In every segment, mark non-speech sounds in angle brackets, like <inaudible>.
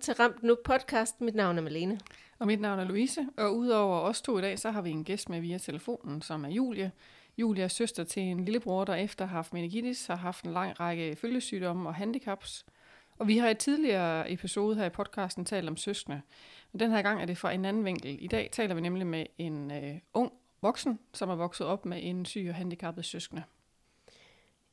til Ramt Nu podcast. Mit navn er Malene. Og mit navn er Louise, og udover os to i dag, så har vi en gæst med via telefonen, som er Julie. Julie er søster til en lillebror, der efter har haft meningitis, har haft en lang række følgesygdomme og handicaps. Og vi har i tidligere episode her i podcasten talt om søskende. Men den her gang er det fra en anden vinkel. I dag taler vi nemlig med en øh, ung voksen, som er vokset op med en syg og handicappet søskende.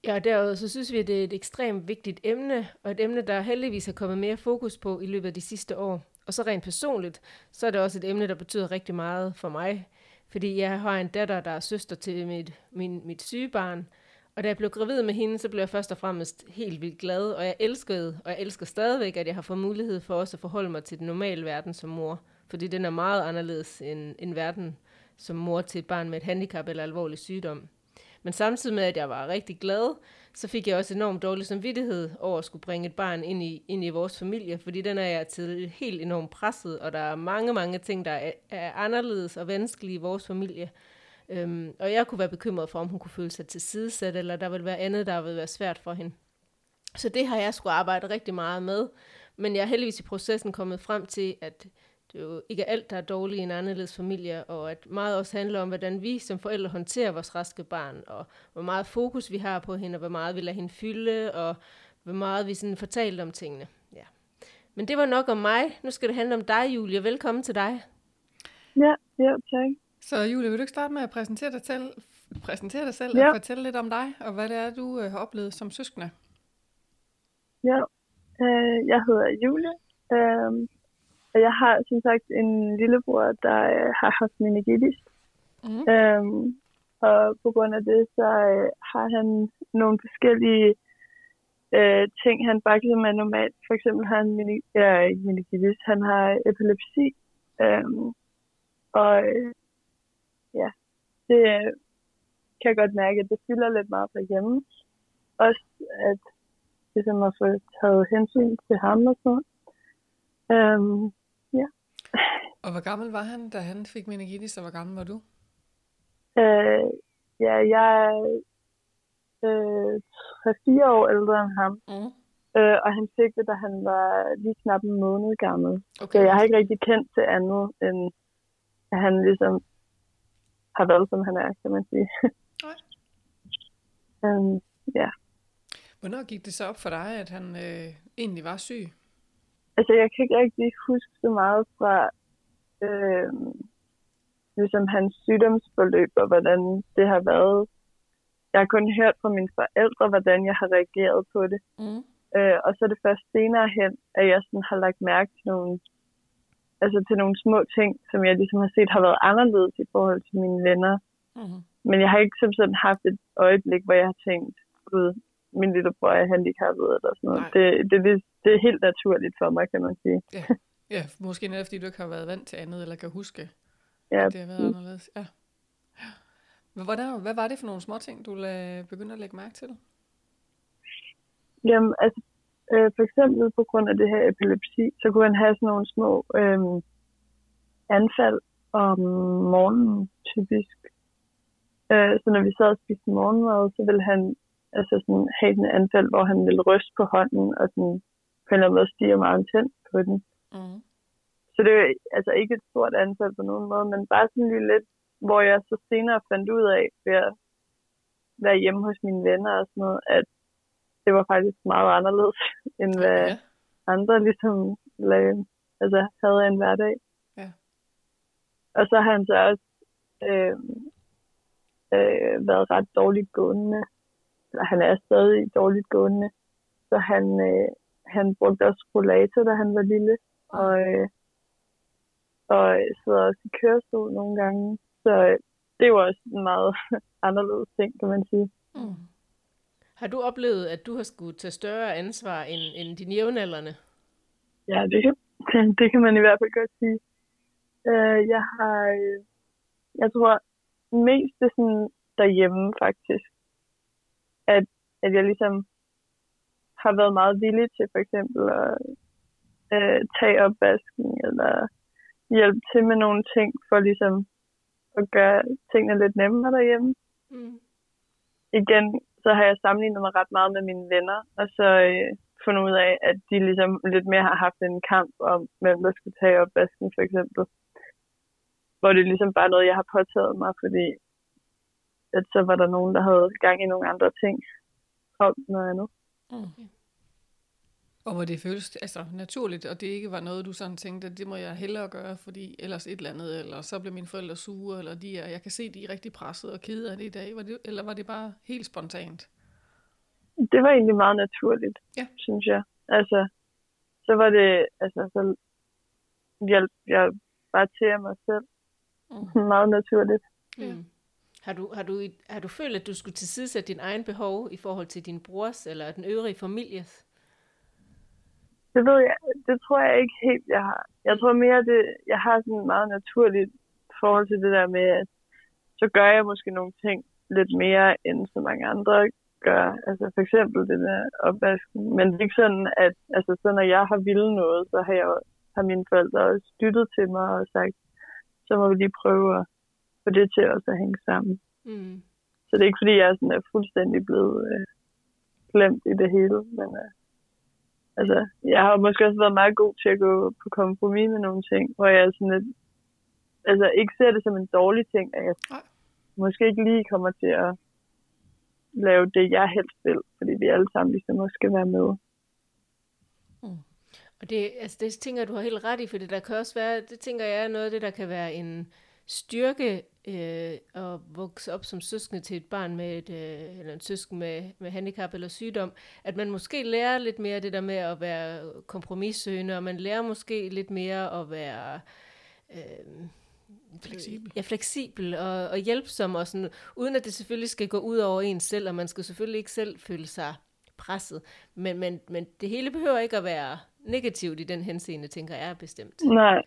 Ja, og derudover så synes vi, at det er et ekstremt vigtigt emne, og et emne, der heldigvis er kommet mere fokus på i løbet af de sidste år. Og så rent personligt, så er det også et emne, der betyder rigtig meget for mig, fordi jeg har en datter, der er søster til mit, min, mit syge barn, og da jeg blev gravid med hende, så blev jeg først og fremmest helt vildt glad, og jeg elskede, og jeg elsker stadigvæk, at jeg har fået mulighed for også at forholde mig til den normale verden som mor, fordi den er meget anderledes end, end verden som mor til et barn med et handicap eller alvorlig sygdom. Men samtidig med, at jeg var rigtig glad, så fik jeg også enormt dårlig samvittighed over at skulle bringe et barn ind i, ind i vores familie, fordi den er jeg til helt enormt presset, og der er mange, mange ting, der er, er anderledes og vanskelige i vores familie. Øhm, og jeg kunne være bekymret for, om hun kunne føle sig tilsidesat, eller der ville være andet, der ville være svært for hende. Så det har jeg skulle arbejde rigtig meget med. Men jeg er heldigvis i processen kommet frem til, at det er jo ikke alt, der er dårligt i en anderledes familie, og at meget også handler om, hvordan vi som forældre håndterer vores raske barn, og hvor meget fokus vi har på hende, og hvor meget vi lader hende fylde, og hvor meget vi sådan fortalte om tingene. Ja. Men det var nok om mig. Nu skal det handle om dig, Julie. Velkommen til dig. Ja, ja, tak. Så Julie, vil du ikke starte med at præsentere dig selv, præsentere dig selv ja. og fortælle lidt om dig, og hvad det er, du øh, har oplevet som søskende? Ja, øh, jeg hedder Julie, øh, og jeg har som sagt en lillebror, der øh, har haft meningitis. Mm. Øhm, og på grund af det, så øh, har han nogle forskellige øh, ting, han bare som er normalt. For eksempel har han mini, ja, ikke meningitis, han har epilepsi. Øhm, og øh, ja, det øh, kan jeg godt mærke, at det fylder lidt meget på hjemme. Også at ligesom at få taget hensyn til ham og sådan noget. Øhm. Og hvor gammel var han, da han fik meningitis, og hvor gammel var du? Øh, ja, jeg er øh, 3-4 år ældre end ham. Mm. Øh, og han fik det, da han var lige knap en måned gammel. Okay. Så jeg har ikke rigtig kendt til andet, end at han ligesom har været, som han er, kan man sige. Nej. um, <laughs> ja. Hvornår gik det så op for dig, at han øh, egentlig var syg? Altså, jeg kan ikke rigtig huske så meget fra øh, ligesom hans sygdomsforløb, og hvordan det har været. Jeg har kun hørt fra mine forældre, hvordan jeg har reageret på det. Mm. Øh, og så er det først senere hen, at jeg sådan har lagt mærke til nogle, altså til nogle små ting, som jeg ligesom har set har været anderledes i forhold til mine venner. Mm. Men jeg har ikke som sådan haft et øjeblik, hvor jeg har tænkt, gud, min lillebror er handicappet eller sådan noget. Det, det, det, det er helt naturligt for mig, kan man sige. Ja, ja måske netop fordi du ikke har været vant til andet, eller kan huske, ja. at det har været anderledes. Ja. Hvordan, hvad var det for nogle små ting, du begyndte at lægge mærke til? Jamen, altså, øh, for eksempel på grund af det her epilepsi, så kunne han have sådan nogle små øh, anfald om morgenen, typisk. Øh, så når vi sad og spiste morgenmad, så ville han altså sådan have den anfald, hvor han ville ryste på hånden, og sådan på en eller anden måde stige meget intens på den. Mm. Så det er altså ikke et stort anfald på nogen måde, men bare sådan lige lidt, hvor jeg så senere fandt ud af, ved at være hjemme hos mine venner og sådan noget, at det var faktisk meget anderledes, <laughs> end hvad ja. andre ligesom lavede, altså havde en hverdag. Ja. Og så har han så også øh, øh, været ret dårligt gående han er stadig dårligt gående. Så han, øh, han brugte også rollator, da han var lille. Og, øh, og sidder også i kørestol nogle gange. Så øh, det var også en meget <laughs> anderledes ting, kan man sige. Mm. Har du oplevet, at du har skulle tage større ansvar end, end dine jævnaldrende? Ja, det kan, <laughs> det kan man i hvert fald godt sige. Uh, jeg har, øh, jeg tror, mest det sådan derhjemme faktisk at, at jeg ligesom har været meget villig til for eksempel at øh, tage opvasken eller hjælpe til med nogle ting for ligesom at gøre tingene lidt nemmere derhjemme. Mm. Igen, så har jeg sammenlignet mig ret meget med mine venner, og så øh, fundet ud af, at de ligesom lidt mere har haft en kamp om, hvem der skulle tage opvasken for eksempel. Hvor det er ligesom bare noget, jeg har påtaget mig, fordi at så var der nogen, der havde gang i nogle andre ting om noget andet. Mm. Og hvor det føles altså, naturligt, og det ikke var noget, du sådan tænkte, at det må jeg hellere gøre, fordi ellers et eller andet, eller så bliver mine forældre sure, eller de er, jeg kan se, de er rigtig presset og kede af det i dag, var det, eller var det bare helt spontant? Det var egentlig meget naturligt, Ja. synes jeg. Altså, så var det, altså, så hjalp jeg bare til af mig selv. Mm. meget naturligt. Mm. Har du, har, du, har du følt, at du skulle tilsidesætte din egen behov i forhold til din brors eller den øvrige families? Det ved jeg, det tror jeg ikke helt, jeg har. Jeg tror mere, det, jeg har sådan en meget naturligt forhold til det der med, at så gør jeg måske nogle ting lidt mere, end så mange andre gør. Altså for eksempel det der opvasken. Men det er ikke sådan, at altså, så når jeg har ville noget, så har, jeg, har mine forældre også lyttet til mig og sagt, så må vi lige prøve at få det til også at hænge sammen. Mm. Så det er ikke fordi, jeg sådan er fuldstændig blevet øh, glemt i det hele. Men øh, altså, jeg har måske også været meget god til at gå på kompromis med nogle ting, hvor jeg sådan lidt, altså ikke ser det som en dårlig ting, at jeg Nej. måske ikke lige kommer til at lave det, jeg helst vil, fordi vi alle sammen ligesom også skal være med. Og det, altså det tænker du har helt ret i, for det der kan også være, det tænker jeg er noget af det, der kan være en styrke øh, at vokse op som søskende til et barn med et, øh, eller en søsken med, med handicap eller sygdom, at man måske lærer lidt mere det der med at være kompromissøgende, og man lærer måske lidt mere at være øh, Fleksibel. Ja, fleksibel og, og hjælpsom, og sådan, uden at det selvfølgelig skal gå ud over en selv, og man skal selvfølgelig ikke selv føle sig presset. Men, men, men det hele behøver ikke at være negativt i den henseende, tænker jeg bestemt. Nej,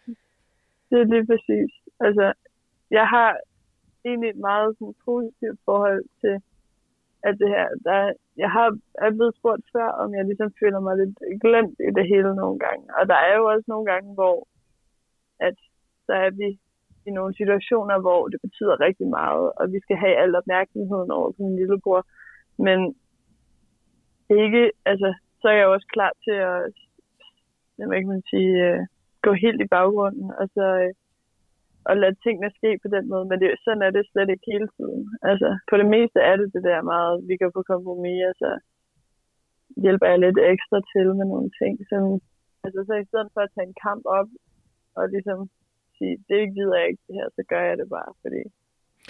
det er lige præcis. Altså, jeg har egentlig et meget sådan, positivt forhold til, at det her, der, jeg har er blevet spurgt før, om jeg ligesom føler mig lidt glemt i det hele nogle gange. Og der er jo også nogle gange, hvor at så er vi i nogle situationer, hvor det betyder rigtig meget, og vi skal have al opmærksomheden over på min lillebror. Men ikke, altså, så er jeg jo også klar til at, hvad kan man sige, øh, gå helt i baggrunden, og så øh, at lade tingene ske på den måde. Men det, sådan er det slet ikke hele tiden. Altså, på det meste er det det der meget, vi går på kompromis, altså så hjælper jeg lidt ekstra til med nogle ting. Som, altså, så i stedet for at tage en kamp op, og ligesom sige, det gider jeg ikke det her, så gør jeg det bare, fordi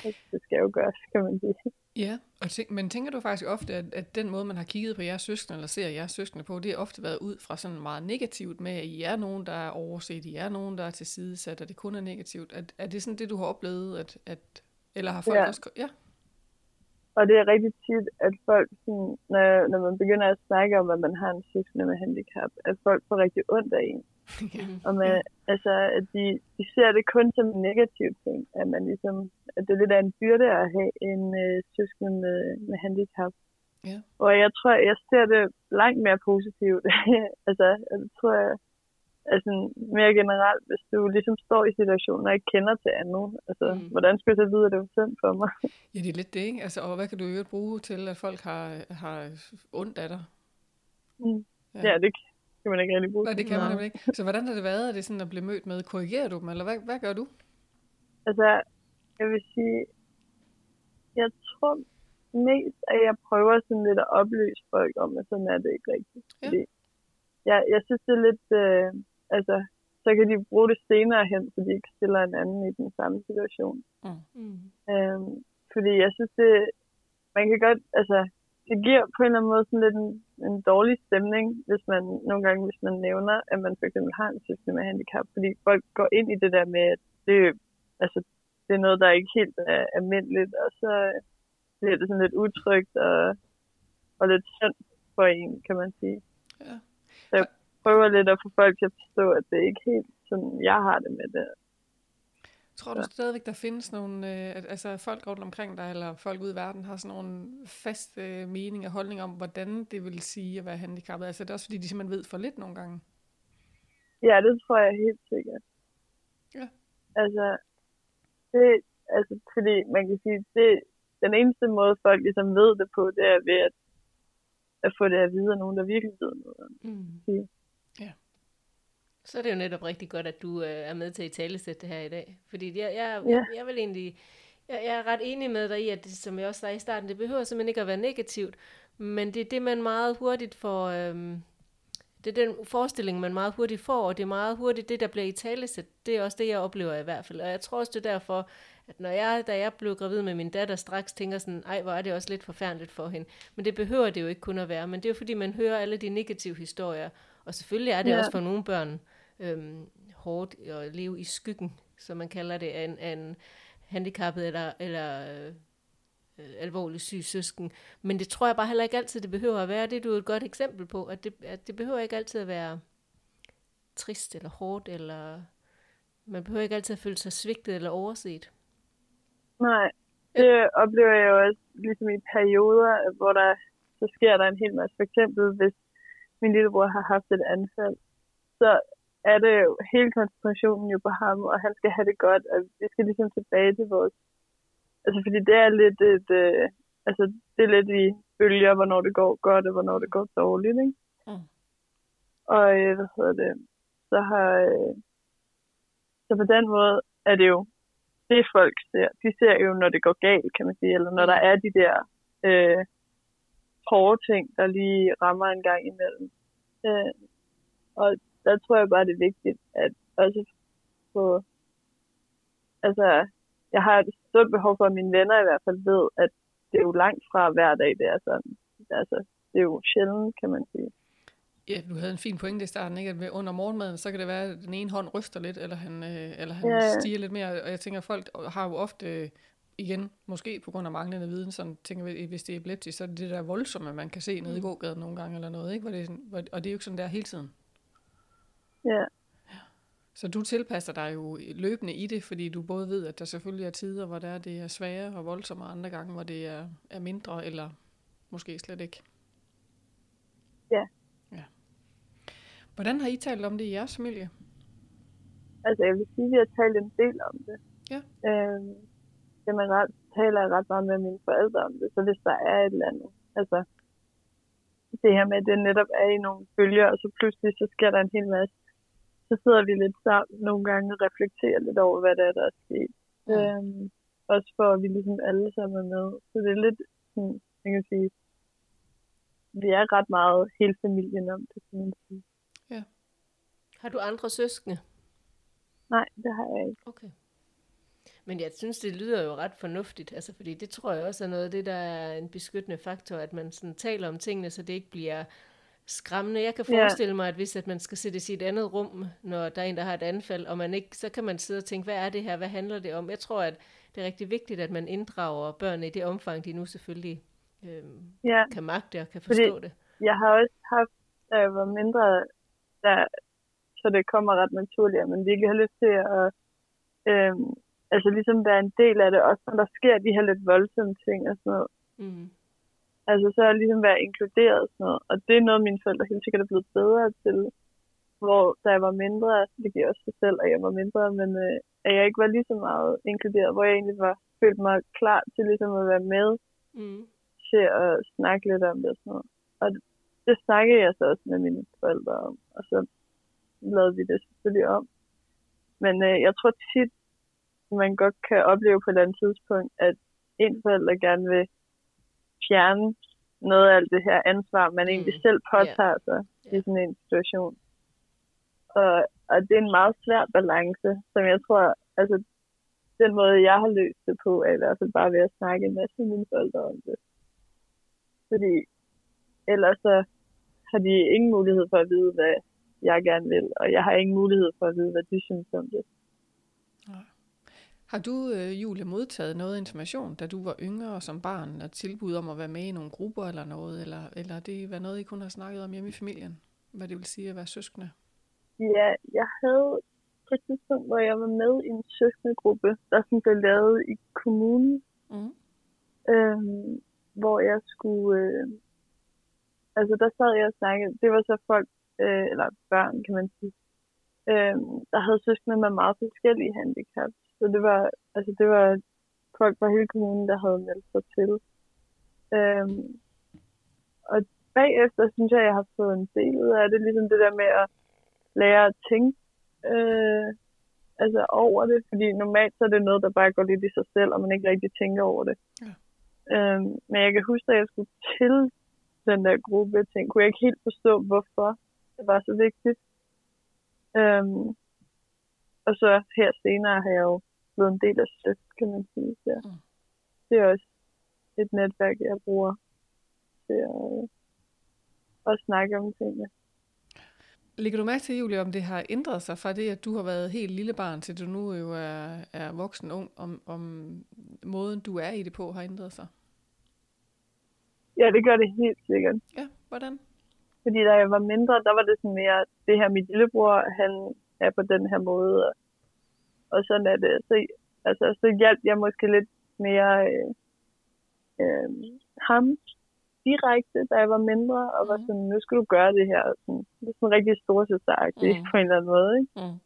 altså, det skal jo gøres, kan man sige. Ja, og tænk, men tænker du faktisk ofte, at, at den måde, man har kigget på jeres søskende, eller ser jeres søskende på, det har ofte været ud fra sådan meget negativt med, at I er nogen, der er overset, I er nogen, der er tilsidesat, og det kun er negativt. Er, er det sådan det, du har oplevet, at, at eller har folk Ja. også... Ja, Og det er rigtig tit, at folk, sådan, når, når man begynder at snakke om, at man har en søskende med handicap, at folk får rigtig ondt af en. Ja. Og man, altså, at de, de ser det kun som en negativ ting, at man ligesom, at det er lidt af en byrde at have en øh, søskende med, med handicap. Ja. Og jeg tror, jeg ser det langt mere positivt. <laughs> altså, jeg tror, jeg, altså mere generelt, hvis du ligesom står i situationen og ikke kender til anden, altså, Mm. hvordan skal jeg så vide, at det var synd for mig? <laughs> ja, det er lidt det, ikke? Altså, og hvad kan du øvrigt bruge til, at folk har, har ondt af dig? Mm. ja, det kan man ikke rigtig bruge. Nej, det kan man nemlig ikke. Så hvordan har det været, at det sådan at blive mødt med, korrigerer du dem, eller hvad, hvad gør du? Altså, jeg vil sige, jeg tror mest, at jeg prøver sådan lidt at oplyse folk om, at sådan er det ikke rigtigt. Ja. Fordi jeg, jeg synes, det er lidt, øh, altså, så kan de bruge det senere hen, så de ikke stiller en anden i den samme situation. Mm. Øhm, fordi jeg synes, det, man kan godt, altså, det giver på en eller anden måde sådan lidt en, en dårlig stemning, hvis man nogle gange, hvis man nævner, at man for eksempel har en søskende med handicap, fordi folk går ind i det der med, at det, altså, det er noget, der ikke helt er almindeligt, og så bliver det sådan lidt utrygt og, og lidt synd for en, kan man sige. Ja. Så jeg prøver lidt at få folk til at forstå, at det er ikke helt sådan, jeg har det med det. Tror du stadigvæk, der findes nogle, øh, altså folk rundt omkring dig, eller folk ude i verden, har sådan nogle faste øh, meninger og holdninger om, hvordan det vil sige at være handicappet? Altså det er også fordi, de simpelthen ved for lidt nogle gange. Ja, det tror jeg helt sikkert. Ja. Altså, det, altså, fordi man kan sige, det, den eneste måde, folk ligesom ved det på, det er ved, at at få det at vide af nogen, der virkelig ved noget mm. Ja. Så er det jo netop rigtig godt, at du øh, er med til at tale det her i dag. Fordi jeg, jeg, ja. jeg, vil egentlig... Jeg, jeg er ret enig med dig i, at det, som jeg også sagde i starten, det behøver simpelthen ikke at være negativt, men det er det, man meget hurtigt får... Øhm, det er den forestilling, man meget hurtigt får, og det er meget hurtigt det, der bliver i talesæt. Det er også det, jeg oplever i hvert fald. Og jeg tror også, det er derfor, at når jeg, da jeg blev gravid med min datter, straks tænker sådan, ej, hvor er det også lidt forfærdeligt for hende. Men det behøver det jo ikke kun at være. Men det er jo fordi, man hører alle de negative historier. Og selvfølgelig er det ja. også for nogle børn øhm, hårdt at leve i skyggen, som man kalder det, af en, af en handicappet eller, eller øh, alvorligt syg søsken. Men det tror jeg bare heller ikke altid, det behøver at være. Det er du et godt eksempel på, at det, at det behøver ikke altid at være trist eller hårdt, eller man behøver ikke altid at føle sig svigtet eller overset. Nej, det oplever jeg jo også ligesom i perioder, hvor der så sker der en hel masse. For eksempel, hvis min lillebror har haft et anfald, så er det jo hele koncentrationen jo på ham, og han skal have det godt, og vi skal ligesom tilbage til vores Altså, fordi det er lidt et, øh, altså, det er lidt i bølger, hvornår det går godt, og hvornår det går dårligt, ikke? Mm. Og, øh, hvad hedder det, så har, øh, så på den måde er det jo, det folk ser, de ser jo, når det går galt, kan man sige, eller når der er de der øh, hårde ting, der lige rammer en gang imellem. Øh, og der tror jeg bare, det er vigtigt, at også få, altså, jeg har et stort behov for, at mine venner i hvert fald ved, at det er jo langt fra hver dag, det er sådan. Altså, det er jo sjældent, kan man sige. Ja, du havde en fin pointe i starten, ikke? at under morgenmaden, så kan det være, at den ene hånd ryster lidt, eller han, øh, eller han ja. stiger lidt mere. Og jeg tænker, folk har jo ofte, igen, måske på grund af manglende viden, sådan tænker hvis det er epileptisk, så er det det der voldsomme, man kan se nede i mm. gågaden nogle gange, eller noget, ikke? Hvor det, hvor, og det er jo ikke sådan der hele tiden. Ja. Så du tilpasser dig jo løbende i det, fordi du både ved, at der selvfølgelig er tider, hvor der det er sværere og voldsomme, og andre gange, hvor det er, er mindre, eller måske slet ikke. Ja. ja. Hvordan har I talt om det i jeres familie? Altså, jeg vil sige, at vi har talt en del om det. Ja. Øhm, generelt taler jeg ret meget med mine forældre om det, så hvis der er et eller andet, altså det her med, at det netop er i nogle bølger, og så pludselig så sker der en hel masse så sidder vi lidt sammen nogle gange og reflekterer lidt over, hvad der er, der er sket. Ja. Øhm, også for, at vi ligesom alle sammen er med. Så det er lidt, sådan, jeg kan sige, vi er ret meget hele familien om det, kan man sige. Ja. Har du andre søskende? Nej, det har jeg ikke. Okay. Men jeg synes, det lyder jo ret fornuftigt, altså fordi det tror jeg også er noget af det, der er en beskyttende faktor, at man sådan taler om tingene, så det ikke bliver skræmmende. Jeg kan forestille ja. mig, at hvis at man skal sættes i et andet rum, når der er en, der har et anfald, og man ikke, så kan man sidde og tænke, hvad er det her, hvad handler det om? Jeg tror, at det er rigtig vigtigt, at man inddrager børnene i det omfang, de nu selvfølgelig øh, ja. kan magte og kan forstå Fordi det. Jeg har også haft, da jeg var mindre, der, så det kommer ret naturligt, at man virkelig har lyst til at øh, altså ligesom være en del af det, også når der sker de her lidt voldsomme ting og sådan noget. Mm. Altså så er ligesom være inkluderet og sådan noget. Og det er noget, mine forældre helt sikkert er blevet bedre til. Hvor da jeg var mindre, det giver også sig selv, at jeg var mindre, men øh, at jeg ikke var lige så meget inkluderet, hvor jeg egentlig var følt mig klar til ligesom at være med mm. til at snakke lidt om det og sådan noget. Og det, det snakkede jeg så også med mine forældre om, og så lavede vi det selvfølgelig om. Men øh, jeg tror tit, man godt kan opleve på et eller andet tidspunkt, at en forælder gerne vil fjerne noget af alt det her ansvar, man mm. egentlig selv påtager yeah. sig yeah. i sådan en situation. Og, og det er en meget svær balance, som jeg tror, altså den måde, jeg har løst det på, er i hvert fald bare ved at snakke en masse med mine forældre om det. Fordi ellers så har de ingen mulighed for at vide, hvad jeg gerne vil, og jeg har ingen mulighed for at vide, hvad de synes om det. Har du, øh, Julie, modtaget noget information, da du var yngre som barn, og tilbud om at være med i nogle grupper eller noget, eller, eller det været noget, I kun har snakket om hjemme i familien? Hvad det vil sige at være søskende? Ja, jeg havde på et tidspunkt, hvor jeg var med i en søskendegruppe, der sådan blev lavet i kommunen, mm. øhm, hvor jeg skulle... Øh, altså, der sad jeg og snakkede. Det var så folk, øh, eller børn, kan man sige, øh, der havde søskende med meget forskellige handicaps. Så det var, altså det var folk fra hele kommunen, der havde meldt sig til. Øhm, og bagefter synes jeg, jeg har fået en del ud af det. Ligesom det der med at lære at tænke øh, altså over det. Fordi normalt så er det noget, der bare går lidt i sig selv, og man ikke rigtig tænker over det. Ja. Øhm, men jeg kan huske, at jeg skulle til den der gruppe ting, kunne jeg ikke helt forstå, hvorfor det var så vigtigt. Øhm, og så her senere har jeg jo blevet en del af SØF, kan man sige. Så Mm. det er også et netværk, jeg bruger til at, at snakke om tingene. Lægger du mærke til, Julie, om det har ændret sig fra det, at du har været helt lille barn, til du nu jo er, er voksen ung, om, om måden, du er i det på, har ændret sig? Ja, det gør det helt sikkert. Ja, hvordan? Fordi da jeg var mindre, der var det sådan mere, det her mit lillebror, han er på den her måde, og, og sådan er det. Så, altså, så hjalp jeg måske lidt mere øh, øh, ham direkte, da jeg var mindre, og var Mhm. sådan, nu skal du gøre det her. Sådan, det er sådan rigtig storsøsteragtigt Mhm. på en eller anden måde. Ikke? Mm.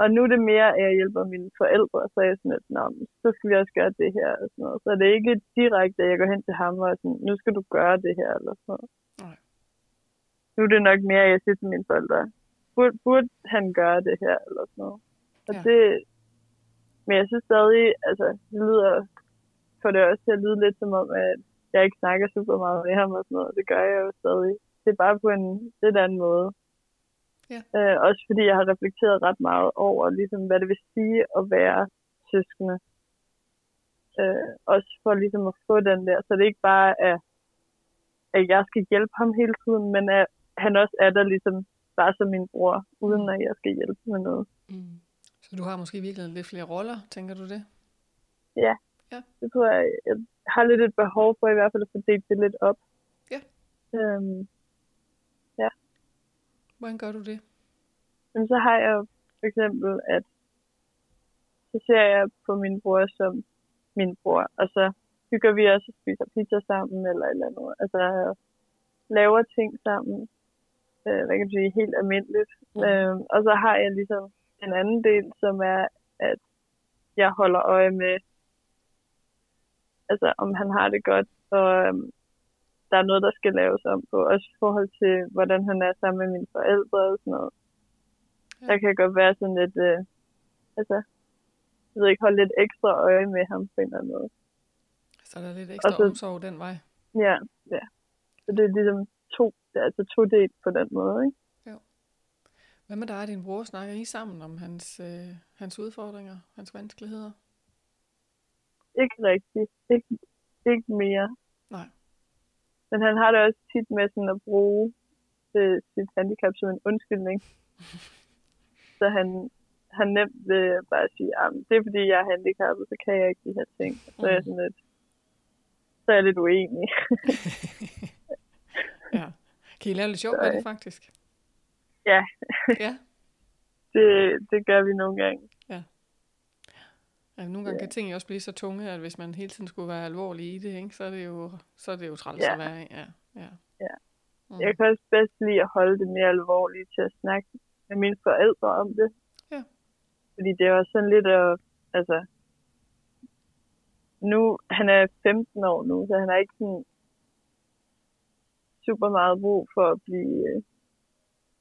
Og nu er det mere, at jeg hjælper mine forældre, så er jeg sådan lidt, Nå, så skal vi også gøre det her. Og sådan noget. Så det er ikke direkte, at jeg går hen til ham og sådan, nu skal du gøre det her. Eller sådan noget. Nej. Nu er det nok mere, at jeg siger til mine forældre, burde, burde han gøre det her? Eller sådan noget. Og Ja. det, men jeg synes stadig, altså, det lyder, for det også til at lyde lidt som om, at jeg ikke snakker super meget med ham og sådan noget. Det gør jeg jo stadig. Det er bare på en lidt anden måde. Ja. Øh, også fordi jeg har reflekteret ret meget over, ligesom, hvad det vil sige at være søskende. Øh, også for ligesom at få den der, så det ikke bare er, at jeg skal hjælpe ham hele tiden, men at han også er der ligesom bare som min bror, uden at jeg skal hjælpe med noget. Mm. Så du har måske virkelig lidt flere roller, tænker du det? Det tror jeg, jeg har lidt et behov for i hvert fald at fordele det lidt op. Ja. Øhm, Hvordan gør du det? men så har jeg for eksempel, at så ser jeg på min bror som min bror, og så hygger vi også og spiser pizza sammen eller eller andet. Altså laver ting sammen, øh, hvad kan du sige, helt almindeligt. Mm. Øhm, og så har jeg ligesom en anden del, som er, at jeg holder øje med, altså om han har det godt, og øhm, der er noget, der skal laves om på, også i forhold til, hvordan han er sammen med mine forældre og sådan noget. Ja. Der kan godt være sådan lidt, øh, altså, jeg ved ikke, holde lidt ekstra øje med ham på en eller anden måde. Så er der lidt ekstra så- omsorg den vej. Ja, ja. Så det er ligesom to, det er altså to del på den måde, ikke? Hvad med dig og din bror? Snakker I sammen om hans, øh, hans udfordringer, hans vanskeligheder? Ikke rigtigt. Ikke, ikke mere. Nej. Men han har det også tit med sådan at bruge øh, sit handicap som en undskyldning. <laughs> Så han, han nemt vil bare sige, at det er fordi, jeg er handicappet, så kan jeg ikke de her ting. Så er jeg sådan lidt, så er jeg lidt uenig. <laughs> Ja. Kan I lave lidt sjov med det faktisk? Ja. ja. <laughs> det, det gør vi nogle gange. ja. Nogle gange Ja. kan ting jo også blive så tunge, at hvis man hele tiden skulle være alvorlig i det, ikke, så er det jo, så er det jo træls Ja. at være. Ja. Ja. Ja. Mm. Jeg kan også bedst lide at holde det mere alvorligt til at snakke med mine forældre om det. Ja. Fordi det er også sådan lidt at, altså, nu, han er 15 år nu, så han har ikke sådan super meget brug for at blive,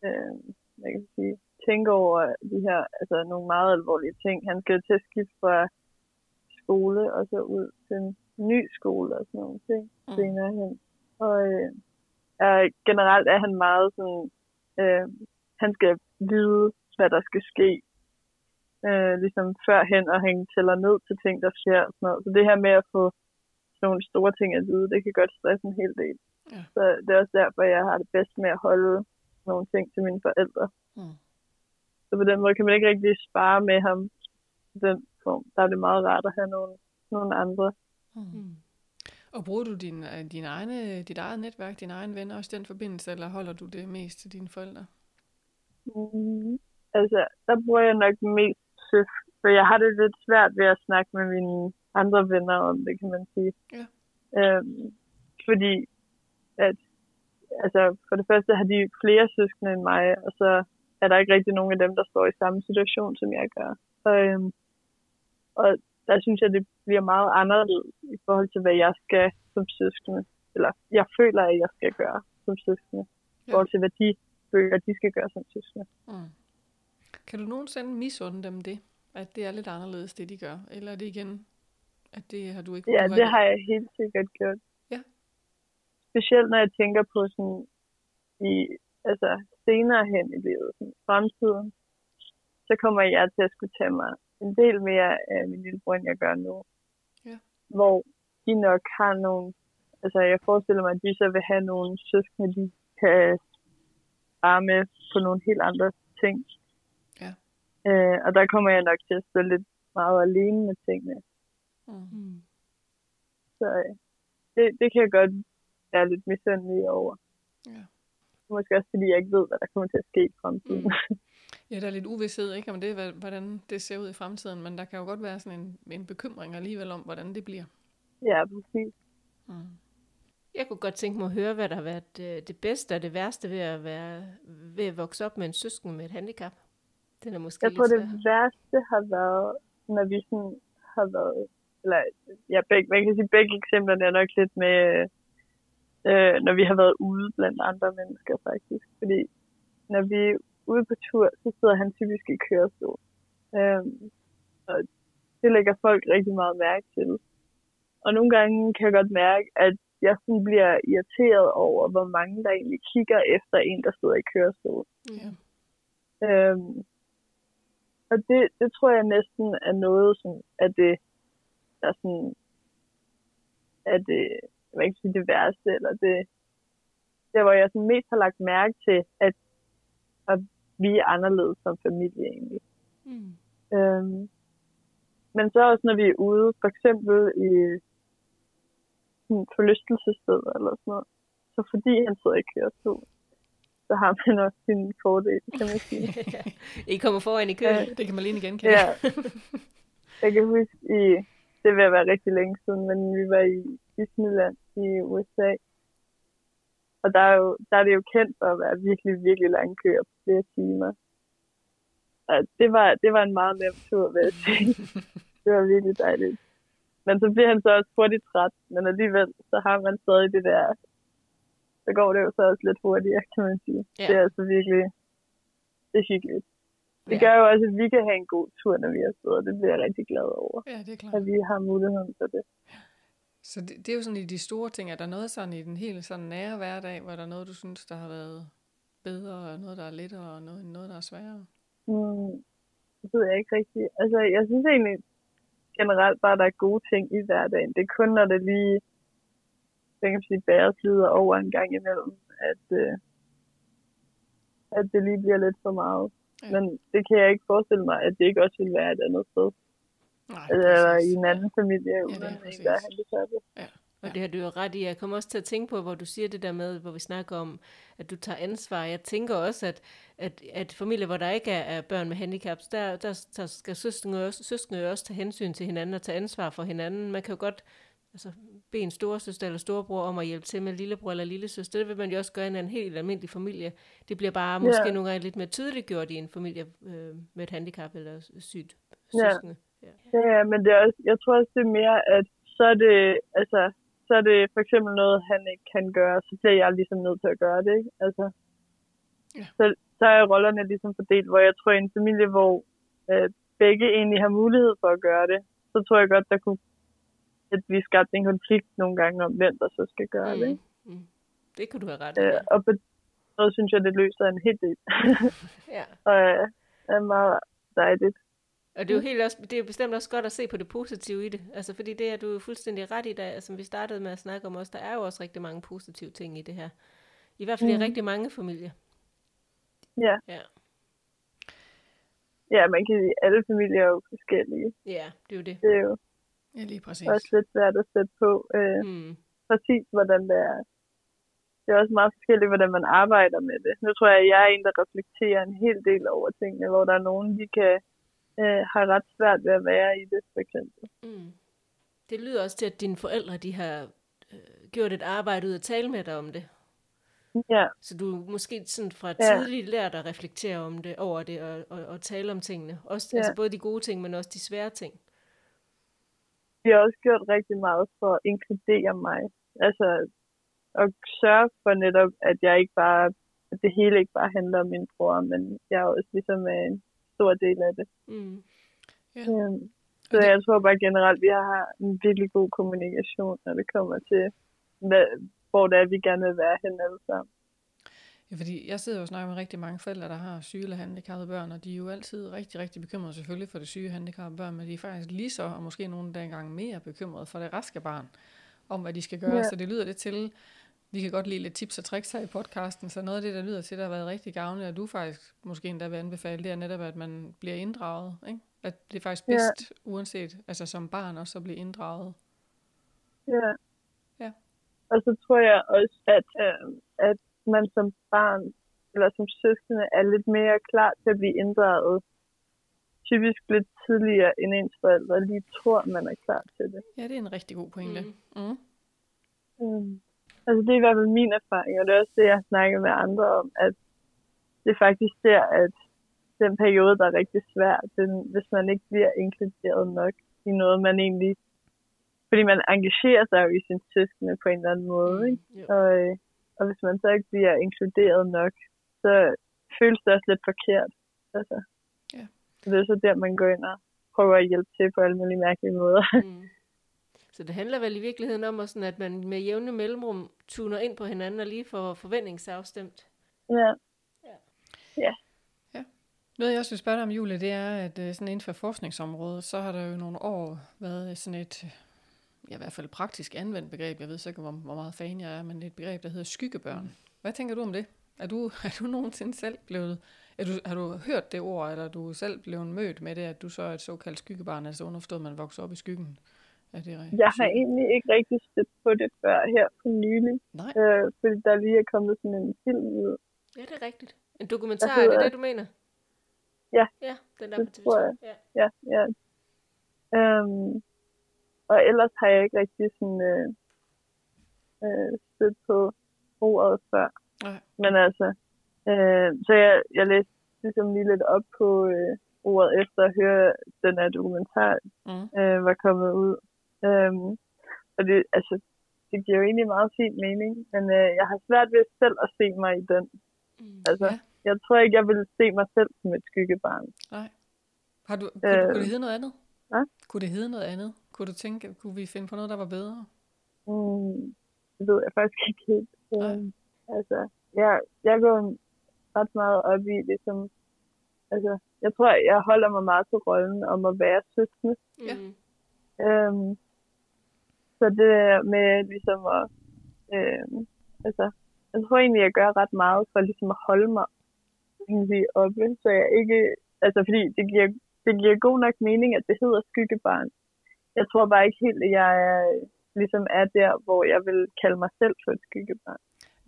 øh, hvad kan jeg sige, tænke over de her, altså nogle meget alvorlige ting. Han skal til at skifte fra skole og så ud til en ny skole og sådan nogle ting Mm. senere hen. Og øh, er, generelt er han meget sådan, øh, han skal vide, hvad der skal ske. Øh, ligesom førhen, og han tæller ned til ting, der sker. Og sådan noget. Så det her med at få sådan nogle store ting at vide, det kan godt stresse en hel del. Ja. Så det er også derfor, jeg har det bedst med at holde nogle ting til mine forældre. Mm. Så på den måde kan man ikke rigtig spare med ham i den form. Der er det meget rart at have nogle, nogle andre. Mm. Mm. Og bruger du din, øh, din egne, dit eget netværk, dine egne venner også den forbindelse, eller holder du det mest til dine forældre? Mm, altså, der bruger jeg nok mest søf, for jeg har det lidt svært ved at snakke med mine andre venner om det, kan man sige. Ja. Øhm, fordi, at, altså, for det første har de flere søskende end mig, og så er der ikke rigtig nogen af dem, der står i samme situation, som jeg gør. Og, øhm, og der synes jeg, det bliver meget anderledes i forhold til, hvad jeg skal som søskende. Eller jeg føler, at jeg skal gøre som søskende, i forhold til hvad de føler, de skal gøre som søskende. Mm. Kan du nogensinde misunde dem det? At det er lidt anderledes, det de gør? Eller er det igen, at det har du ikke Ja, det har jeg helt sikkert gjort. Specielt når jeg tænker på sådan i, altså senere hen i livet, sådan fremtiden, så kommer jeg til at skulle tage mig en del mere af min lillebror, end jeg gør nu. Ja. Hvor de nok har nogle, altså jeg forestiller mig, at de så vil have nogle søskende, de kan spare med på nogle helt andre ting. Ja. Øh, og der kommer jeg nok til at stå lidt meget alene med tingene. Mm. Mm. Så øh, det, det kan jeg godt være lidt misundelig over. Ja. Måske også fordi jeg ikke ved, hvad der kommer til at ske i fremtiden. Mm. <laughs> Ja, der er lidt uvidshed, ikke om det, hvad- hvordan det ser ud i fremtiden, men der kan jo godt være sådan en, en bekymring alligevel om, hvordan det bliver. ja, præcis. Mm. Jeg kunne godt tænke mig at høre, hvad der har været øh, det bedste og det værste ved at, være, ved at vokse op med en søsken med et handicap. Den er måske Jeg tror, det værste har været, når vi sådan har været, eller ja, begge, man kan sige, begge eksemplerne er nok lidt med, øh, når vi har været ude blandt andre mennesker faktisk. Fordi når vi er ude på tur, så sidder han typisk i kørestol. Øhm, og det lægger folk rigtig meget mærke til. Og nogle gange kan jeg godt mærke, at jeg sådan bliver irriteret over, hvor mange der egentlig kigger efter en, der sidder i kørestol. Ja. Øhm, og det, det tror jeg næsten er noget, som er det, der sådan, er det, jeg vil ikke sige det værste, eller det, der hvor jeg sådan mest har lagt mærke til, at, at vi er anderledes som familie egentlig. Mm. Øhm, men så også når vi er ude, for eksempel i sådan et forlystelsessted eller sådan noget, så fordi han sidder i kørestol, så har man også sin fordel, kan man sige. <laughs> I kommer foran i køen. Det kan man lige igen kende. Ja. Jeg kan huske, i, det vil være rigtig længe siden, men vi var i Disneyland i USA. Og der er, jo, der er det jo kendt for at være virkelig, virkelig lang køer på flere timer. Og det var, det var en meget nem tur, vil jeg sige. <laughs> det var virkelig dejligt. Men så bliver han så også hurtigt træt, men alligevel, så har man stadig det der, så går det jo så også lidt hurtigere, kan man sige. Ja. Det er altså virkelig, det er hyggeligt. Det Ja. gør jo også, at vi kan have en god tur, når vi er afsted, og det bliver jeg rigtig glad over, Ja, det er klart. at vi har muligheden for det. Så det, det er jo sådan i de store ting, er der noget sådan i den helt sådan nære hverdag, hvor der er noget, du synes, der har været bedre, og noget, der er lettere, og noget, noget der er sværere? Mm, det ved jeg ikke rigtigt. Altså, jeg synes egentlig generelt bare, at der er gode ting i hverdagen. Det er kun, når det lige, hvad kan sige, bæret flyder over en gang imellem, at, øh, at det lige bliver lidt for meget. Ja. Men det kan jeg ikke forestille mig, at det ikke også vil være et andet sted. Nej, Eller præcis. i en anden familie, det er uden der er handicappet. Og det har du jo ret i. Jeg kommer også til at tænke på, hvor du siger det der med, hvor vi snakker om, at du tager ansvar. Jeg tænker også, at, at, at familier, hvor der ikke er, er børn med handicaps, der, der, der skal søskende også, søskende også tage hensyn til hinanden og tage ansvar for hinanden. Man kan jo godt altså, bede en storesøster eller storebror om at hjælpe til med lillebror eller lillesøster. Det vil man jo også gøre i en helt almindelig familie. Det bliver bare måske Ja. nogle gange lidt mere tydeligt gjort i en familie øh, med et handicap eller sygt Ja. Ja, ja, men det er også, jeg tror også, det er mere, at så er det, altså, så er det for eksempel noget, han ikke kan gøre, så bliver jeg ligesom nødt til at gøre det, ikke? Altså, Ja. så, så er rollerne ligesom fordelt, hvor jeg tror, i en familie, hvor øh, begge egentlig har mulighed for at gøre det, så tror jeg godt, der kunne at vi skabte en konflikt nogle gange om, hvem der så skal gøre det. Mm. Ikke? Mm. Det kan du have ret i. Øh, og på måde synes jeg, det løser en hel del. <laughs> Ja. <laughs> og øh, er meget dejligt. Og det er jo helt også, det er bestemt også godt at se på det positive i det. Altså, fordi det er du jo fuldstændig ret i, der, som vi startede med at snakke om også, der er jo også rigtig mange positive ting i det her. I hvert fald mm. i rigtig mange familier. Ja. Ja. ja, man kan sige, alle familier er jo forskellige. Ja, det er jo det. Det er jo Ja, lige præcis. også lidt svært at sætte på, øh, Mm. præcis hvordan det er. Det er også meget forskelligt, hvordan man arbejder med det. Nu tror jeg, at jeg er en, der reflekterer en hel del over tingene, hvor der er nogen, de kan øh, have ret svært ved at være i det, for eksempel. Mm. Det lyder også til, at dine forældre, de har øh, gjort et arbejde ud at tale med dig om det. Ja, Så du måske sådan fra Ja. tidligt lært at reflektere om det, over det og, og, og tale om tingene. Også, Ja. altså både de gode ting, men også de svære ting. vi har også gjort rigtig meget for at inkludere mig. Altså, at sørge for netop, at jeg ikke bare, at det hele ikke bare handler om min bror, men jeg er også ligesom en stor del af det. Mm. Ja. Øhm, så jeg tror bare generelt, at vi har en virkelig god kommunikation, når det kommer til, hvad, hvor det er, vi gerne vil være hen alle sammen. Ja, fordi jeg sidder jo og snakker med rigtig mange forældre, der har syge eller handicappede børn, og de er jo altid rigtig, rigtig bekymrede selvfølgelig for det syge handicappede børn, men de er faktisk lige så, og måske nogle der engang mere bekymrede for det raske barn, om hvad de skal gøre. Ja. Så det lyder det til, vi kan godt lide lidt tips og tricks her i podcasten, så noget af det, der lyder til, der har været rigtig gavnligt, og du faktisk måske endda vil anbefale, det er netop, at man bliver inddraget. Ikke? At det er faktisk Ja. bedst, uanset, altså som barn også, at blive inddraget. Ja. Ja. Og så tror jeg også, at, øh, at man som barn eller som søskende er lidt mere klar til at blive inddraget typisk lidt tidligere, end ens forældre lige tror, man er klar til det. Ja, det er en rigtig god pointe. Mm. Mm. Mm. Altså det er i hvert fald min erfaring, og det er også det, jeg har snakket med andre om, at det er faktisk der, at den periode, der er rigtig svær, den, hvis man ikke bliver inkluderet nok i noget, man egentlig... Fordi man engagerer sig jo i sin søskende på en eller anden måde, ikke? Jo. Og, øh, og hvis man så ikke bliver inkluderet nok, så føles det også lidt forkert. Altså. Så det er så der, man går ind og prøver at hjælpe til på alle mulige mærkelige måder. Mm. Så det handler vel i virkeligheden om, at, sådan, at man med jævne mellemrum tuner ind på hinanden og lige får forventningsafstemt. ja. Noget, jeg også vil spørge dig om, Julie, det er, at øh, sådan inden for forskningsområdet, så har der jo nogle år været sådan et, ja, i hvert fald praktisk anvendt begreb. Jeg ved så ikke, hvor, hvor meget fan jeg er, men det er et begreb, der hedder skyggebørn. Hvad tænker du om det? Er du, <laughs> er du nogensinde selv blevet, er du, har du hørt det ord, eller er du selv blevet mødt med det, at du så er et såkaldt skyggebarn, altså underforstået, at man vokser op i skyggen? Er det rigtigt? Jeg har egentlig ikke rigtig stødt på det før her for nylig, Nej, øh, fordi der lige er kommet sådan en film ud. Ja, det er rigtigt. En dokumentar, Der er det hedder- det, du mener? Ja. Ja, den der Det på TV2. tror jeg. Ja. Ja, ja. Øhm, og ellers har jeg ikke rigtig sådan, øh, øh, stødt på ordet før. Nej. Men altså, øh, så jeg, jeg læste ligesom lige lidt op på øh, ordet efter at høre den her dokumentar mm. øh, var kommet ud. Øhm, og det, altså, det giver jo egentlig meget fin mening, men øh, jeg har svært ved selv at se mig i den. Mm. Altså, Ja. jeg tror ikke, jeg vil se mig selv som et skyggebarn. Nej. Har du, kunne, Øh. kunne det hedde noget andet? Hvad? Kunne det hedde noget andet? Kunne du tænke, kunne vi finde på noget, der var bedre? Mm, det ved jeg faktisk ikke helt. Nej. Øhm, altså, jeg, jeg går ret meget op i ligesom, altså, jeg tror, jeg holder mig meget til rollen om at være søskende. Ja. Mm. Øhm, så det med ligesom at, øhm, altså, jeg tror egentlig, jeg gør ret meget for ligesom at holde mig egentlig oppe, så jeg ikke, altså fordi det giver, det giver god nok mening, at det hedder skyggebarn. Jeg tror bare ikke helt, at jeg er, ligesom er der, hvor jeg vil kalde mig selv for et skyggebarn.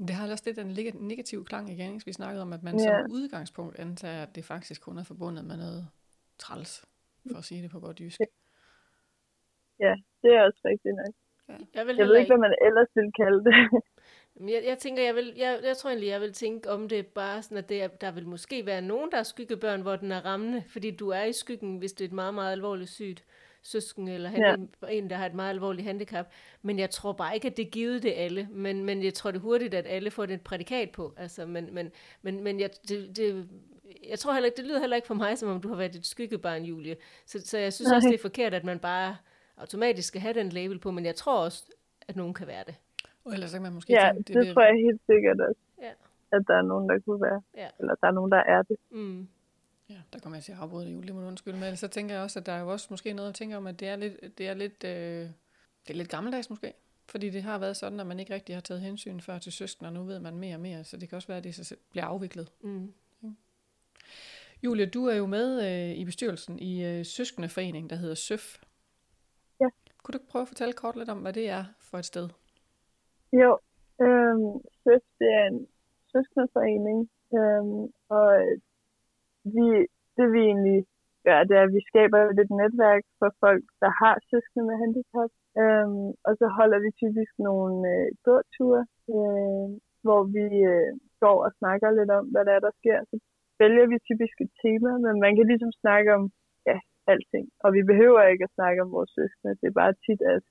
Det har også lidt en leg- negativ klang igen, ikke? vi snakkede om, at man Ja. som udgangspunkt antager, at det faktisk kun er forbundet med noget træls, for at sige det på godt jysk. Ja, det er også rigtigt nok. Jeg, vil Jeg ved ikke, hvad man ellers vil kalde det. <laughs> Men Jeg, jeg tænker, jeg, vil, jeg, jeg tror egentlig, jeg vil tænke om det bare sådan, at det er, der vil måske være nogen, der er skyggebørn, hvor den er rammende, fordi du er i skyggen, hvis det er et meget, meget alvorligt sygt søsken, eller handi- en, der har et meget alvorligt handicap. Men jeg tror bare ikke, at det er givet det alle, men, men jeg tror det hurtigt, at alle får det et prædikat på. Altså, men, men, men, men jeg, det, det, jeg tror heller ikke, det lyder heller ikke for mig, som om du har været et skyggebarn, Julie. Så, så jeg synes Nej. også, det er forkert, at man bare automatisk skal have den label på, men jeg tror også, at nogen kan være det. Og ellers så kan man måske ja, tænke, det, vil- tror jeg helt sikkert også, Ja. at der er nogen, der kunne være. Ja. Eller der er nogen, der er det. Mm. Ja, der kommer jeg til at afbryde det, Julie, det må undskylde med. Så tænker jeg også, at der er jo også måske noget at tænke om, at det er lidt, det er lidt, øh, det er lidt gammeldags måske. Fordi det har været sådan, at man ikke rigtig har taget hensyn før til søskende, og nu ved man mere og mere, så det kan også være, at det så bliver afviklet. Mm. Julie, du er jo med øh, i bestyrelsen i øh, Søskendeforening, der hedder SØF. Kunne du ikke prøve at fortælle kort lidt om, hvad det er for et sted? Jo, øhm, SØF, det er en søskendeforening, øhm, og vi, det vi egentlig gør, det er, at vi skaber et netværk for folk, der har søskende med handicap, øhm, og så holder vi typisk nogle øh, gåture, øh, hvor vi øh, går og snakker lidt om, hvad der er, der sker. Så vælger vi typisk et tema, men man kan ligesom snakke om alting. Og vi behøver ikke at snakke om vores søskende. Det er bare tit, at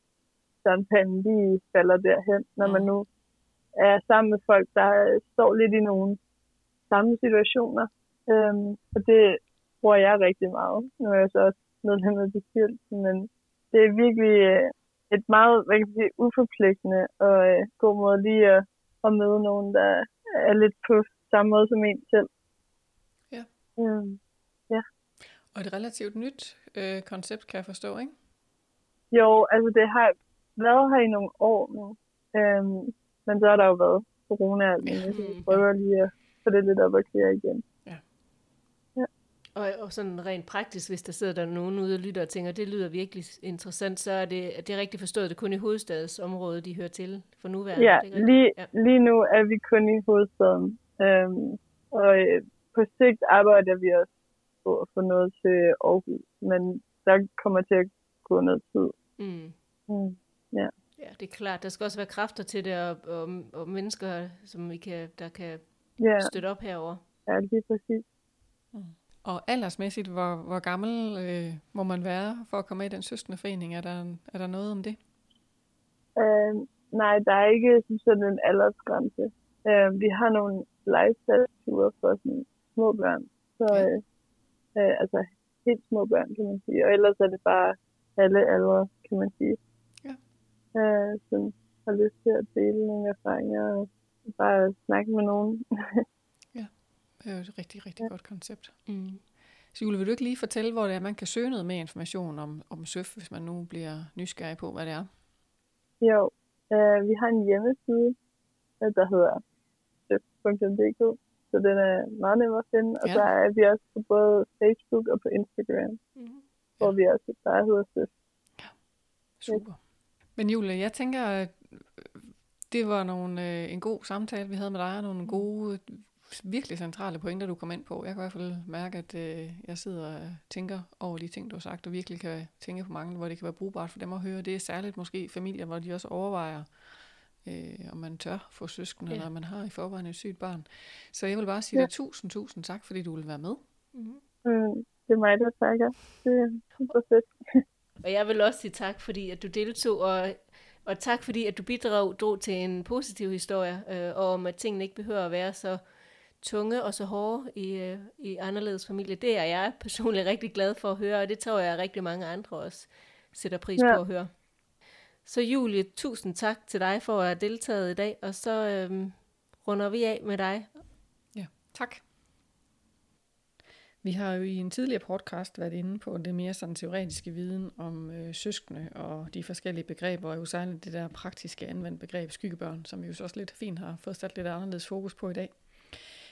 samtalen lige falder derhen, når man nu er sammen med folk, der står lidt i nogle samme situationer. Øhm, og det bruger jeg rigtig meget. Nu er jeg så også medlem af bestyrelsen, men det er virkelig øh, et meget hvad kan sige, uforpligtende og øh, god måde lige at, at møde nogen, der er lidt på samme måde som en selv. Ja. Øhm. Og et relativt nyt øh, koncept, kan jeg forstå, ikke? Jo, altså det har været her i nogle år nu. Øhm, men så har der jo været corona, Ja. jeg synes, vi prøver lige at få det lidt op og køre igen. Og, og sådan rent praktisk, hvis der sidder der nogen ude og lytter og tænker, det lyder virkelig interessant, så er det, det er rigtigt forstået, det er kun i hovedstadsområdet, de hører til for nuværende. Ja, det lige, Ja. lige nu er vi kun i hovedstaden. Øhm, og øh, på sigt arbejder vi også på at få noget til Aarhus, men der kommer til at gå noget tid. Mm. Mm. Ja, det er klart. Der skal også være kræfter til det, og, og, og mennesker, som vi kan, der kan Ja, støtte op herover. ja, lige præcis. Og aldersmæssigt, hvor, hvor gammel øh, må man være for at komme med i den søskende forening? Er der, er der noget om det? Øh, nej, der er ikke sådan en aldersgrænse. Øh, vi har nogle lifestyle-ture for sådan små børn. Så Ja. øh, øh, altså helt små børn, kan man sige. Og ellers er det bare alle aldre, kan man sige. Ja. Øh, som har lyst til at dele nogle erfaringer og bare snakke med nogen. <laughs> Det er jo et rigtig, rigtig godt koncept. Mm. Så Jule, vil du ikke lige fortælle, hvor det er, man kan søge noget mere information om, om SØF, hvis man nu bliver nysgerrig på, hvad det er? jo, øh, vi har en hjemmeside, øh, der hedder søf.dk, så den er meget nem at finde. Og Ja. så er vi også på både Facebook og på Instagram. Mm. hvor vi også bare hedder Søf. Super. Men Julie, jeg tænker, at det var nogle, øh, en god samtale, vi havde med dig, og nogle gode, virkelig centrale pointer, du kom ind på. Jeg kan i hvert fald mærke, at øh, jeg sidder og tænker over de ting, du har sagt, og virkelig kan tænke på mange, hvor det kan være brugbart for dem at høre. Det er særligt måske familier, hvor de også overvejer, øh, om man tør få søskende, Ja. eller man har i forvejen et sygt barn. Så jeg vil bare sige Ja. dig tusind, tusind tak, fordi du vil være med. Mm. Mm, det er mig, der takker. Det er super fedt. Og jeg vil også sige tak, fordi at du deltog, og, og tak fordi, at du bidrog drog til en positiv historie, øh, og om at tingene ikke behøver at være så tunge og så hårde i, øh, i anderledes familie. Det er jeg personligt <laughs> rigtig glad for at høre, og det tror jeg, at rigtig mange andre også sætter pris Ja. på at høre. Så Julie, tusind tak til dig for at have deltaget i dag, og så øhm, runder vi af med dig. Ja, Tak. Vi har jo i en tidligere podcast været inde på det mere sådan teoretiske viden om øh, søskende og de forskellige begreber, og jo særligt det der praktiske anvendt begreb skyggebørn, som vi jo så også lidt fint har fået sat lidt anderledes fokus på i dag.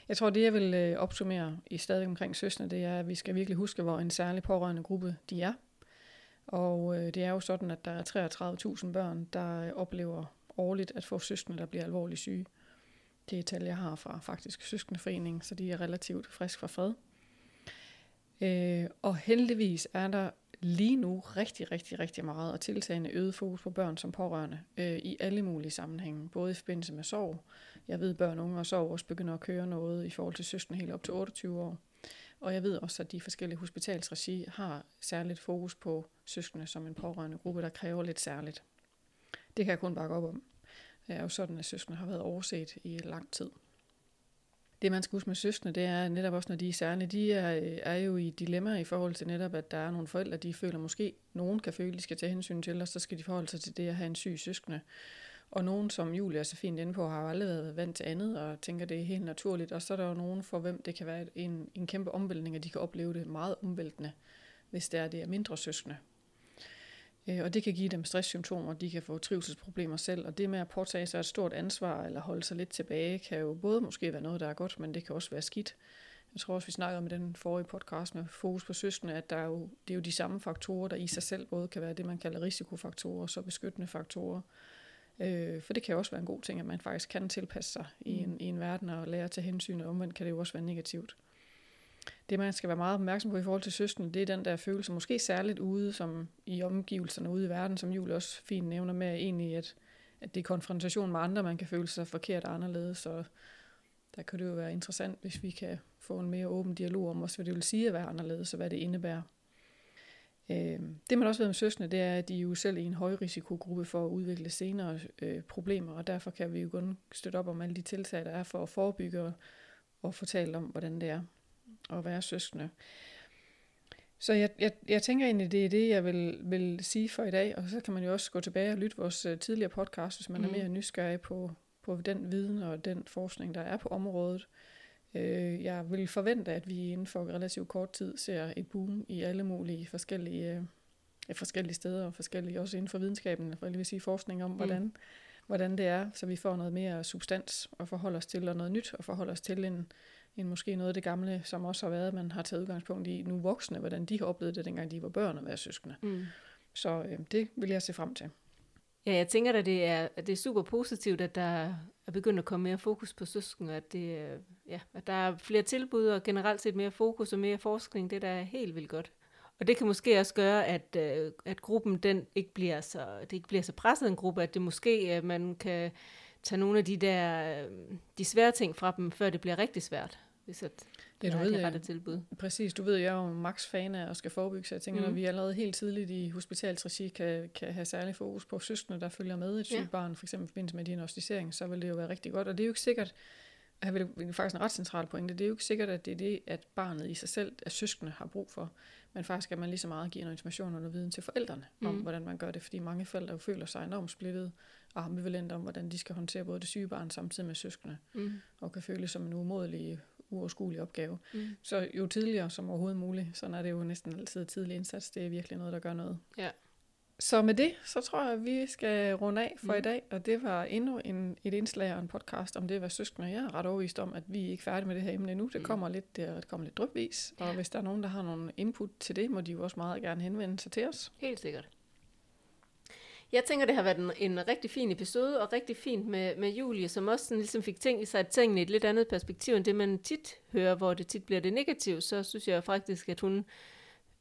Jeg tror, det jeg vil øh, opsummere i stadig omkring søskende, det er, at vi skal virkelig huske, hvor en særlig pårørende gruppe de er. Og øh, det er jo sådan, at der er 33.000 børn, der øh, oplever årligt at få søskende, der bliver alvorligt syge. Det er et tal, jeg har fra faktisk Søskendeforeningen, så de er relativt frisk fra fred. Øh, og heldigvis er der lige nu rigtig, rigtig, rigtig meget og tiltagende øget fokus på børn som pårørende øh, i alle mulige sammenhænge, både i forbindelse med sorg. Jeg ved, børn, unge og sorg også begynder at køre noget i forhold til søskende helt op til 28 år. Og jeg ved også, at de forskellige hospitalsregi har særligt fokus på søskende som en pårørende gruppe, der kræver lidt særligt. Det kan jeg kun bakke op om. Det er jo sådan, at søskende har været overset i lang tid. Det, man skal huske med søskende, det er netop også, når de er særlige, de er, er jo i dilemma i forhold til netop, at der er nogle forældre, de føler måske, nogen kan føle, de skal tage hensyn til, og så skal de forholde sig til det at have en syg søskende. Og nogen, som Julia så fint inde på, har jo aldrig været vant til andet, og tænker, det er helt naturligt. Og så er der jo nogen, for hvem det kan være en, en kæmpe omvæltning, og de kan opleve det meget omvæltende, hvis det er, det er mindre søskende. Øh, og det kan give dem stresssymptomer, de kan få trivselsproblemer selv, og det med at påtage sig et stort ansvar eller holde sig lidt tilbage, kan jo både måske være noget, der er godt, men det kan også være skidt. Jeg tror også, vi snakkede om i den forrige podcast med fokus på søskende, at der er jo, det er jo de samme faktorer, der i sig selv både kan være det, man kalder risikofaktorer og så beskyttende faktorer. Øh, for det kan jo også være en god ting, at man faktisk kan tilpasse sig i, en, i en verden og lære at tage hensyn, og omvendt kan det jo også være negativt. Det, man skal være meget opmærksom på i forhold til søskende, det er den der følelse, måske særligt ude som i omgivelserne ude i verden, som Julie også fint nævner med, egentlig, at, at det er konfrontation med andre, man kan føle sig forkert og anderledes, så der kan det jo være interessant, hvis vi kan få en mere åben dialog om også, hvad det vil sige at være anderledes, og hvad det indebærer. Øh, det man også ved om søskende, det er, at de er jo selv i en højrisikogruppe for at udvikle senere øh, problemer, og derfor kan vi jo kun støtte op om alle de tiltag, der er for at forebygge og, og fortælle om, hvordan det er at være søskende. Så jeg, jeg, jeg tænker egentlig, det er det, jeg vil, vil sige for i dag, og så kan man jo også gå tilbage og lytte vores uh, tidligere podcast, hvis man mm. er mere nysgerrig på, på den viden og den forskning, der er på området. Øh, jeg vil forvente, at vi inden for relativt kort tid ser et boom i alle mulige forskellige, øh, forskellige steder, og forskellige også inden for videnskaben, for jeg vil sige forskning om, mm. hvordan, hvordan det er, så vi får noget mere substans og forholder os til, og noget nyt, og forholder os til en, en måske noget af det gamle, som også har været, man har taget udgangspunkt i nu voksne, hvordan de har oplevet det, dengang de var børn og være søskende. Mm. Så øh, det vil jeg se frem til. Ja, jeg tænker at det er, det er super positivt, at der er begyndt at komme mere fokus på søsken, at, det, øh, ja, at der er flere tilbud og generelt set mere fokus og mere forskning. Det der er helt vildt godt. Og det kan måske også gøre, at, øh, at gruppen den ikke bliver så, det ikke bliver så presset en gruppe, at det måske at man kan tage nogle af de der de svære ting fra dem, før det bliver rigtig svært, hvis at det, du ved, det rette tilbud. Præcis, du ved, jeg er jo max fan af at skal forebygge, så jeg tænker, mm. når vi allerede helt tidligt i hospitalsregi kan, kan have særlig fokus på søskende, der følger med et sygt ja. barn, for eksempel i forbindelse med diagnostisering, så vil det jo være rigtig godt. Og det er jo ikke sikkert, jeg vil faktisk en ret central pointe, det er jo ikke sikkert, at det er det, at barnet i sig selv, at søskende har brug for, men faktisk skal man lige så meget give noget information og noget viden til forældrene mm. om, hvordan man gør det, fordi mange forældre jo føler sig enormt splittet og ambivalent om, hvordan de skal håndtere både det syge barn samtidig med søskende, mm. og kan føle som en umodelig uoverskuelig opgave. Mm. Så jo tidligere som overhovedet muligt, så er det jo næsten altid tidlig indsats. Det er virkelig noget, der gør noget. Ja. Så med det, så tror jeg, at vi skal runde af for mm. i dag, og det var endnu en, et indslag og en podcast om det at være søskende. Jeg er ret overvist om, at vi er ikke færdige med det her emne endnu. Det mm. kommer lidt, det kommer lidt drøbvis, og ja. hvis der er nogen, der har nogle input til det, må de jo også meget gerne henvende sig til os. Helt sikkert. Jeg tænker, det har været en, en rigtig fin episode, og rigtig fint med, med Julie, som også sådan ligesom fik tænkt sig tingene i et lidt andet perspektiv, end det man tit hører, hvor det tit bliver det negative. Så synes jeg faktisk, at hun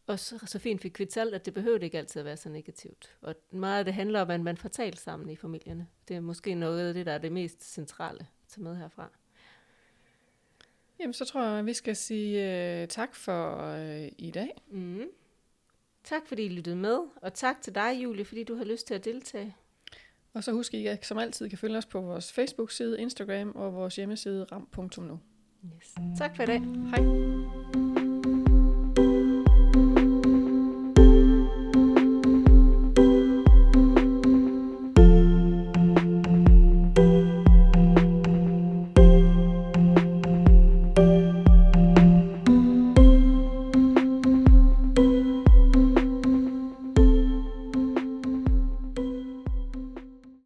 også så fint fik kvitalt, at det behøver ikke altid at være så negativt. Og meget af det handler om, at man får talt sammen i familierne. Det er måske noget af det, der er det mest centrale at tage med herfra. Jamen, så tror jeg, at vi skal sige uh, tak for uh, i dag. Mm. Tak fordi I lyttede med, og tak til dig, Julie, fordi du har lyst til at deltage. Og så husk, at I som altid kan følge os på vores Facebook-side, Instagram og vores hjemmeside ram.nu. Yes. Tak for i dag. Hej.